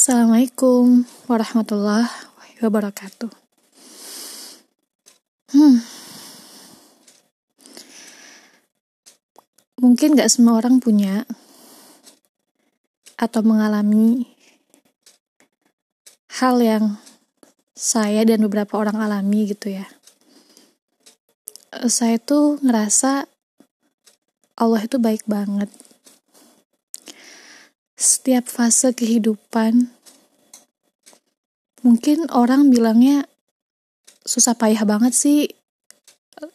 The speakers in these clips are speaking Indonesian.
Assalamualaikum warahmatullahi wabarakatuh. Hmm. Mungkin gak semua orang punya atau mengalami hal yang saya dan beberapa orang alami gitu ya. Saya tuh ngerasa Allah itu baik banget setiap fase kehidupan. Mungkin orang bilangnya susah payah banget sih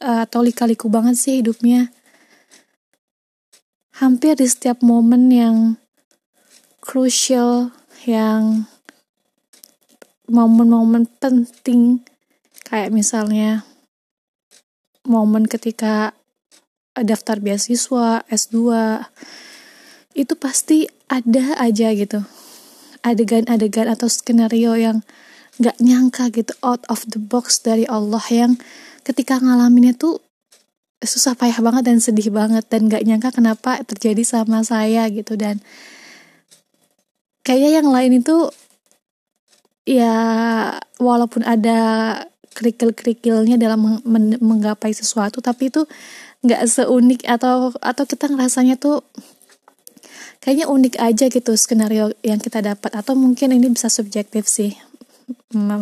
atau lika-liku banget sih hidupnya. Hampir di setiap momen yang crucial yang momen-momen penting kayak misalnya momen ketika daftar beasiswa S2 itu pasti ada aja gitu. Adegan-adegan atau skenario yang gak nyangka gitu out of the box dari Allah yang ketika ngalaminnya tuh susah payah banget dan sedih banget dan gak nyangka kenapa terjadi sama saya gitu. Dan kayaknya yang lain itu ya walaupun ada kerikil-kerikilnya dalam menggapai sesuatu tapi itu nggak seunik atau atau kita ngerasanya tuh kayaknya unik aja gitu skenario yang kita dapat. Atau mungkin ini bisa subjektif sih mem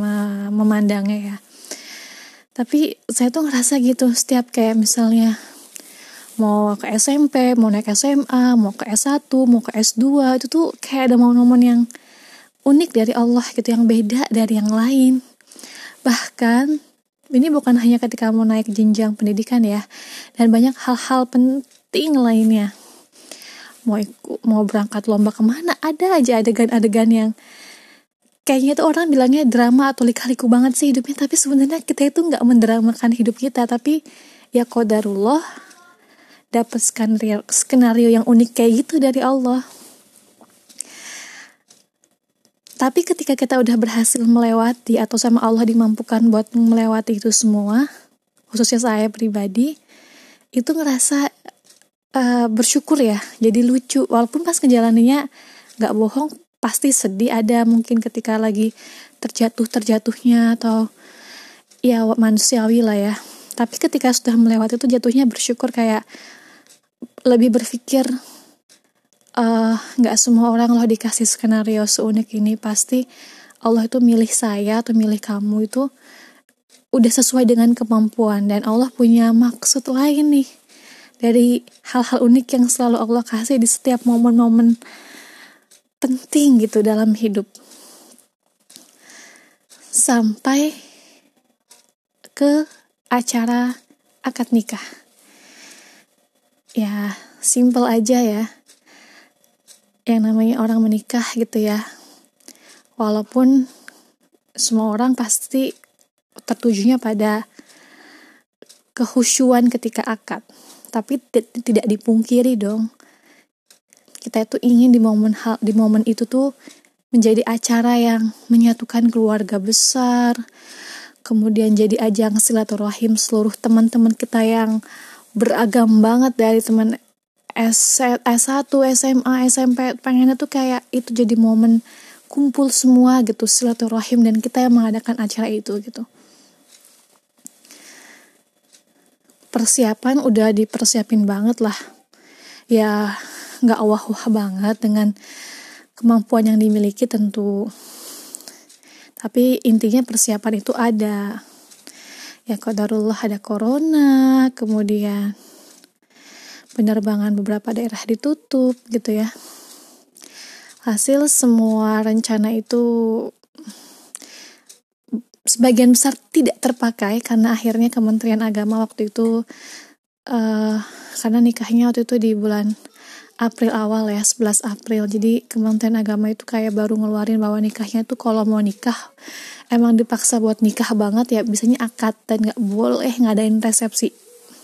memandangnya ya. Tapi saya tuh ngerasa gitu setiap kayak misalnya mau ke SMP, mau naik SMA, mau ke S1, mau ke S2 itu tuh kayak ada momen-momen yang unik dari Allah gitu yang beda dari yang lain. Bahkan ini bukan hanya ketika mau naik jenjang pendidikan ya dan banyak hal-hal penting lainnya mau ikut mau berangkat lomba ke mana ada aja adegan-adegan yang kayaknya tuh orang bilangnya drama atau lika-liku banget sih hidupnya. Tapi sebenarnya kita itu nggak mendramakan hidup kita. Tapi ya kodarullah dapat skenario skenario yang unik kayak gitu dari Allah. Tapi ketika kita udah berhasil melewati atau sama Allah dimampukan buat melewati itu semua khususnya saya pribadi itu ngerasa uh, bersyukur ya jadi lucu. Walaupun pas ngejalaninnya nggak bohong pasti sedih ada mungkin ketika lagi terjatuh terjatuhnya atau ya manusiawi lah ya. Tapi ketika sudah melewati itu jatuhnya bersyukur kayak lebih berpikir eh, nggak uh, semua orang loh dikasih skenario seunik ini. Pasti Allah itu milih saya atau milih kamu itu udah sesuai dengan kemampuan dan Allah punya maksud lain nih dari hal-hal unik yang selalu Allah kasih di setiap momen-momen penting gitu dalam hidup. Sampai ke acara akad nikah. Ya simple aja ya. Yang namanya orang menikah gitu ya. Walaupun semua orang pasti tertujunya pada kehusuan ketika akad tapi tidak dipungkiri dong. Kita itu ingin di momen hal di momen itu tuh menjadi acara yang menyatukan keluarga besar kemudian jadi ajang silaturahim seluruh teman-teman kita yang beragam banget dari teman S S1, SMA, SMP pengennya tuh kayak itu jadi momen kumpul semua gitu silaturahim dan kita yang mengadakan acara itu gitu persiapan udah dipersiapin banget lah. Ya nggak wah-wah banget dengan kemampuan yang dimiliki tentu. Tapi intinya persiapan itu ada. Ya kodarullah ada corona kemudian penerbangan beberapa daerah ditutup gitu ya. Hasil semua rencana itu sebagian besar tidak terpakai karena akhirnya Kementerian Agama waktu itu uh, karena nikahnya waktu itu di bulan April awal ya 11 April. Jadi Kementerian Agama itu kayak baru ngeluarin bahwa nikahnya itu kalau mau nikah emang dipaksa buat nikah banget ya bisanya akad dan nggak boleh ngadain resepsi.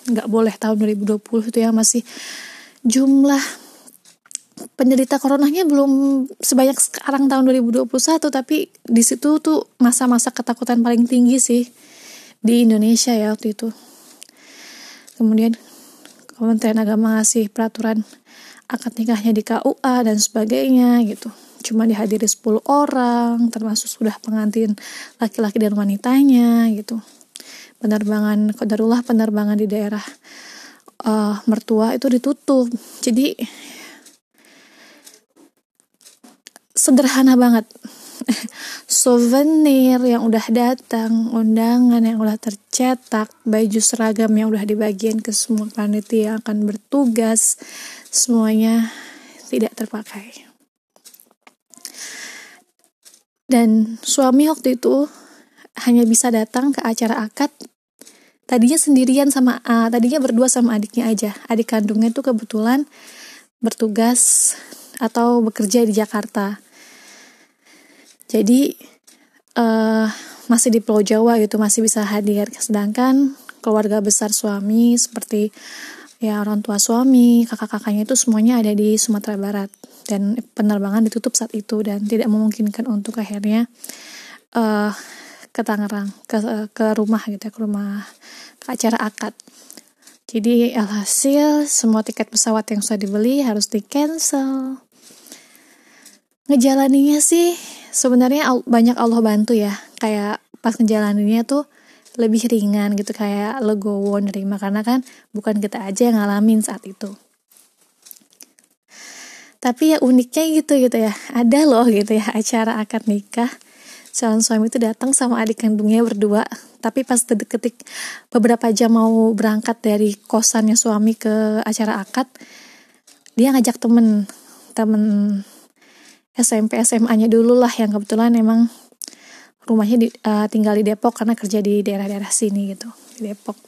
Nggak boleh tahun 2020 itu ya masih jumlah penderita coronanya belum sebanyak sekarang tahun 2021 tapi di situ tuh masa-masa ketakutan paling tinggi sih di Indonesia ya waktu itu. Kemudian Kementerian Agama ngasih peraturan akad nikahnya di KUA dan sebagainya gitu. Cuma dihadiri 10 orang termasuk sudah pengantin laki-laki dan wanitanya gitu. Penerbangan kodarullah penerbangan di daerah uh, mertua itu ditutup. Jadi sederhana banget. Souvenir yang udah datang, undangan yang udah tercetak, baju seragam yang udah dibagiin ke semua panitia yang akan bertugas, semuanya tidak terpakai. Dan suami waktu itu hanya bisa datang ke acara akad tadinya sendirian sama uh, tadinya berdua sama adiknya aja. Adik kandungnya itu kebetulan bertugas atau bekerja di Jakarta jadi uh, masih di Pulau Jawa gitu masih bisa hadir. Sedangkan keluarga besar suami seperti ya orang tua suami kakak-kakaknya itu semuanya ada di Sumatera Barat. Dan penerbangan ditutup saat itu dan tidak memungkinkan untuk akhirnya uh, ke Tangerang ke ke rumah gitu ya ke rumah ke acara akad. Jadi alhasil semua tiket pesawat yang sudah dibeli harus di cancel ngejalaninya sih sebenarnya banyak Allah bantu ya. Kayak pas ngejalaninnya tuh lebih ringan gitu kayak legowo nerima. Karena kan bukan kita aja yang ngalamin saat itu. Tapi ya uniknya gitu gitu ya. Ada loh gitu ya acara akad nikah. Calon suami itu datang sama adik kandungnya berdua. Tapi pas ketik beberapa jam mau berangkat dari kosannya suami ke acara akad dia ngajak temen temen SMP SMA-nya dulu lah yang kebetulan emang rumahnya di, uh, tinggal di Depok karena kerja di daerah-daerah sini gitu di Depok.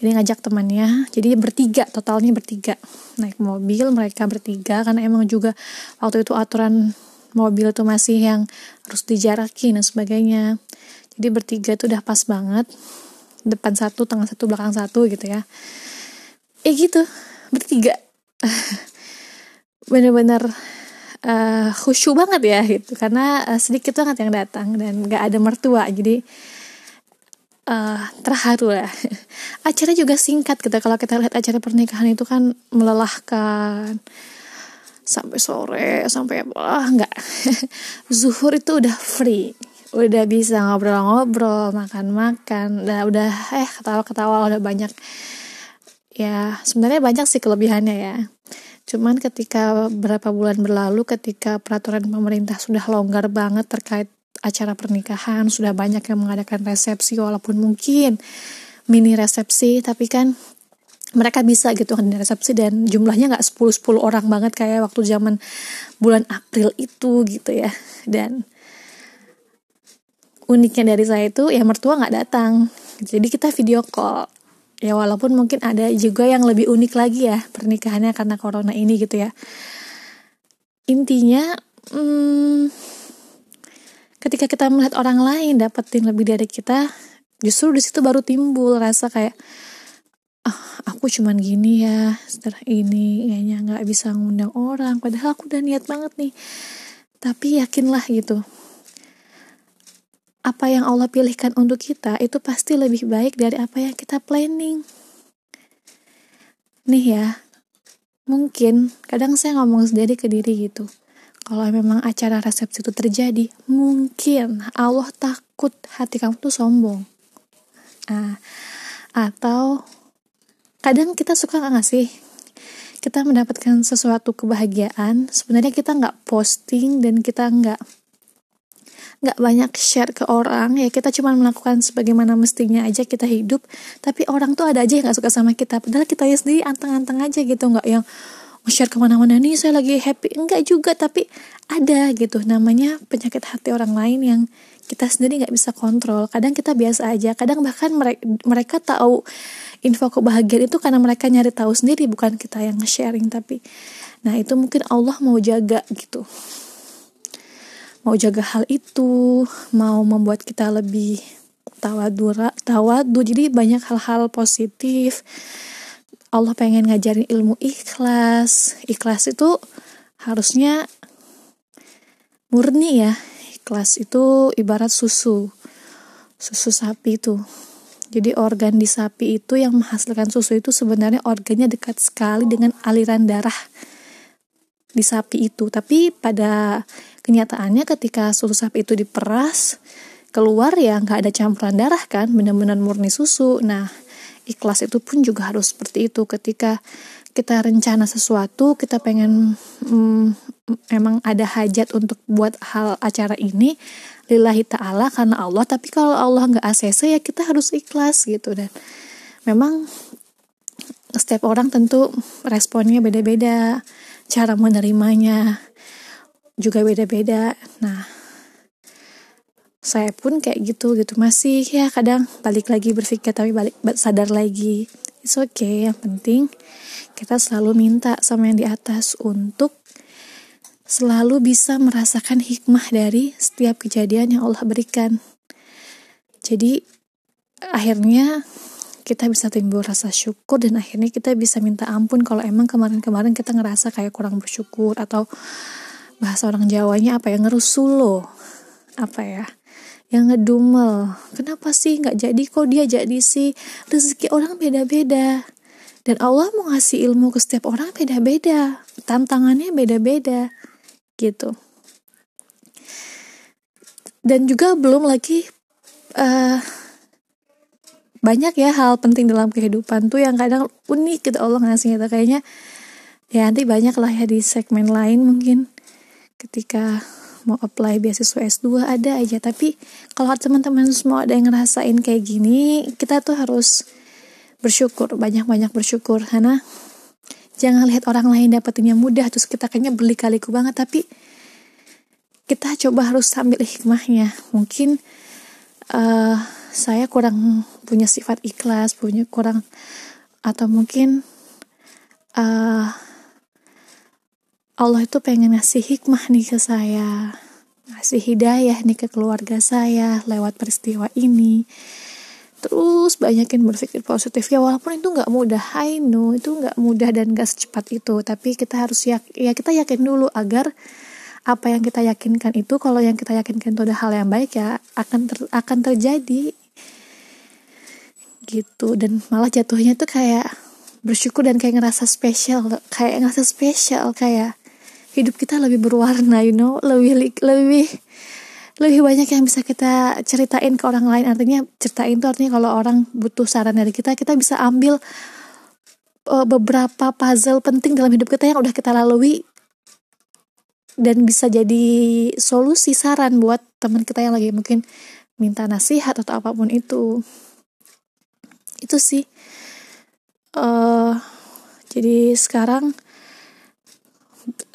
Jadi ngajak temannya jadi bertiga totalnya bertiga. Naik mobil mereka bertiga karena emang juga waktu itu aturan mobil tuh masih yang harus dijarakin dan sebagainya. Jadi bertiga tuh udah pas banget depan satu tengah satu belakang satu gitu ya. Eh gitu bertiga. Bener-bener uh, khusyuk banget ya gitu. Karena uh, sedikit banget yang datang dan gak ada mertua. Jadi uh, terharu lah. Acara juga singkat gitu. Kalau kita lihat acara pernikahan itu kan melelahkan. Sampai sore sampai apa nggak. Zuhur itu udah free. Udah bisa ngobrol-ngobrol makan-makan. Udah udah eh ketawa-ketawa udah banyak. Ya sebenarnya banyak sih kelebihannya ya Cuman ketika berapa bulan berlalu ketika peraturan pemerintah sudah longgar banget terkait acara pernikahan, sudah banyak yang mengadakan resepsi walaupun mungkin mini resepsi tapi kan mereka bisa gitu kan resepsi dan jumlahnya nggak 10 10 orang banget kayak waktu zaman bulan April itu gitu ya. Dan uniknya dari saya itu ya mertua nggak datang. Jadi kita video call ya walaupun mungkin ada juga yang lebih unik lagi ya pernikahannya karena corona ini gitu ya. Intinya hmm, ketika kita melihat orang lain dapetin lebih dari kita justru di situ baru timbul rasa kayak ah aku cuman gini ya setelah ini kayaknya nggak bisa ngundang orang padahal aku udah niat banget nih. Tapi yakinlah gitu apa yang Allah pilihkan untuk kita itu pasti lebih baik dari apa yang kita planning. Nih ya, mungkin kadang saya ngomong sendiri ke diri gitu. Kalau memang acara resepsi itu terjadi, mungkin Allah takut hati kamu tuh sombong. Ah, atau kadang kita suka nggak sih kita mendapatkan sesuatu kebahagiaan sebenarnya kita nggak posting dan kita nggak nggak banyak share ke orang ya kita cuma melakukan sebagaimana mestinya aja kita hidup. Tapi orang tuh ada aja yang nggak suka sama kita. Padahal kita ya sendiri anteng-anteng aja gitu nggak yang share ke mana-mana nih saya lagi happy. Enggak juga tapi ada gitu. Namanya penyakit hati orang lain yang kita sendiri nggak bisa kontrol. Kadang kita biasa aja kadang bahkan mereka mereka tahu info kebahagiaan itu karena mereka nyari tahu sendiri bukan kita yang sharing tapi nah itu mungkin Allah mau jaga gitu mau jaga hal itu mau membuat kita lebih tawadura tawadu. Jadi banyak hal-hal positif. Allah pengen ngajarin ilmu ikhlas. Ikhlas itu harusnya murni ya. Ikhlas itu ibarat susu. Susu sapi itu. Jadi organ di sapi itu yang menghasilkan susu itu sebenarnya organnya dekat sekali dengan aliran darah di sapi itu. Tapi pada kenyataannya ketika susu sapi itu diperas keluar ya nggak ada campuran darah kan benar-benar murni susu. Nah ikhlas itu pun juga harus seperti itu. Ketika kita rencana sesuatu kita pengen hmm, emang ada hajat untuk buat hal acara ini lillahi ta'ala karena Allah. Tapi kalau Allah nggak ACC ya kita harus ikhlas gitu. Dan memang setiap orang tentu responnya beda-beda cara menerimanya juga beda-beda. Nah saya pun kayak gitu gitu. Masih ya kadang balik lagi berpikir tapi balik sadar lagi. It's okay yang penting kita selalu minta sama yang di atas untuk selalu bisa merasakan hikmah dari setiap kejadian yang Allah berikan. Jadi akhirnya kita bisa timbul rasa syukur dan akhirnya kita bisa minta ampun kalau emang kemarin-kemarin kita ngerasa kayak kurang bersyukur atau bahasa orang Jawanya apa ya? Ngerusulo. Apa ya? Yang ngedumel. Kenapa sih nggak jadi? Kok dia jadi sih? Rezeki orang beda-beda. Dan Allah mau ngasih ilmu ke setiap orang beda-beda. Tantangannya beda-beda. Gitu. Dan juga belum lagi uh, banyak ya hal penting dalam kehidupan tuh yang kadang unik gitu Allah ngasih. Kita kayaknya ya nanti banyak lah ya di segmen lain mungkin ketika mau apply beasiswa S2 ada aja. Tapi kalau teman-teman semua ada yang ngerasain kayak gini kita tuh harus bersyukur banyak-banyak bersyukur. Karena jangan lihat orang lain dapetinnya mudah terus kita kayaknya beli kaliku banget. Tapi kita coba harus ambil hikmahnya. Mungkin uh, saya kurang punya sifat ikhlas, punya kurang atau mungkin uh, Allah itu pengen ngasih hikmah nih ke saya, ngasih hidayah nih ke keluarga saya lewat peristiwa ini. Terus banyakin berpikir positif ya walaupun itu nggak mudah, I know itu nggak mudah dan gak secepat itu. Tapi kita harus yak ya kita yakin dulu agar apa yang kita yakinkan itu kalau yang kita yakinkan itu ada hal yang baik ya akan ter, akan terjadi gitu dan malah jatuhnya tuh kayak bersyukur dan kayak ngerasa spesial kayak ngerasa spesial kayak hidup kita lebih berwarna you know lebih lebih lebih banyak yang bisa kita ceritain ke orang lain. Artinya ceritain tuh artinya kalau orang butuh saran dari kita kita bisa ambil uh, beberapa puzzle penting dalam hidup kita yang udah kita lalui dan bisa jadi solusi saran buat teman kita yang lagi mungkin minta nasihat atau apa pun itu. Itu sih. Uh, jadi sekarang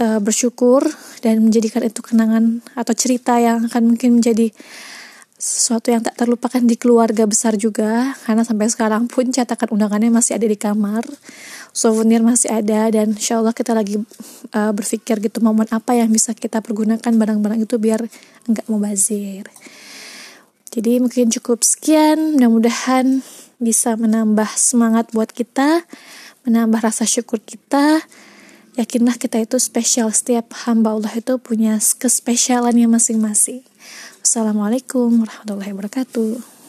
uh, bersyukur dan menjadikan itu kenangan atau cerita yang akan mungkin menjadi sesuatu yang tak terlupakan di keluarga besar juga. Karena sampai sekarang pun cetakan undangannya masih ada di kamar souvenir masih ada dan insya Allah kita lagi uh, berpikir gitu momen apa yang bisa kita pergunakan barang-barang itu biar enggak mubazir. Jadi mungkin cukup sekian mudah-mudahan bisa menambah semangat buat kita menambah rasa syukur kita yakinlah kita itu spesial. Setiap hamba Allah itu punya kespesialannya masing-masing. Assalamualaikum warahmatullahi wabarakatuh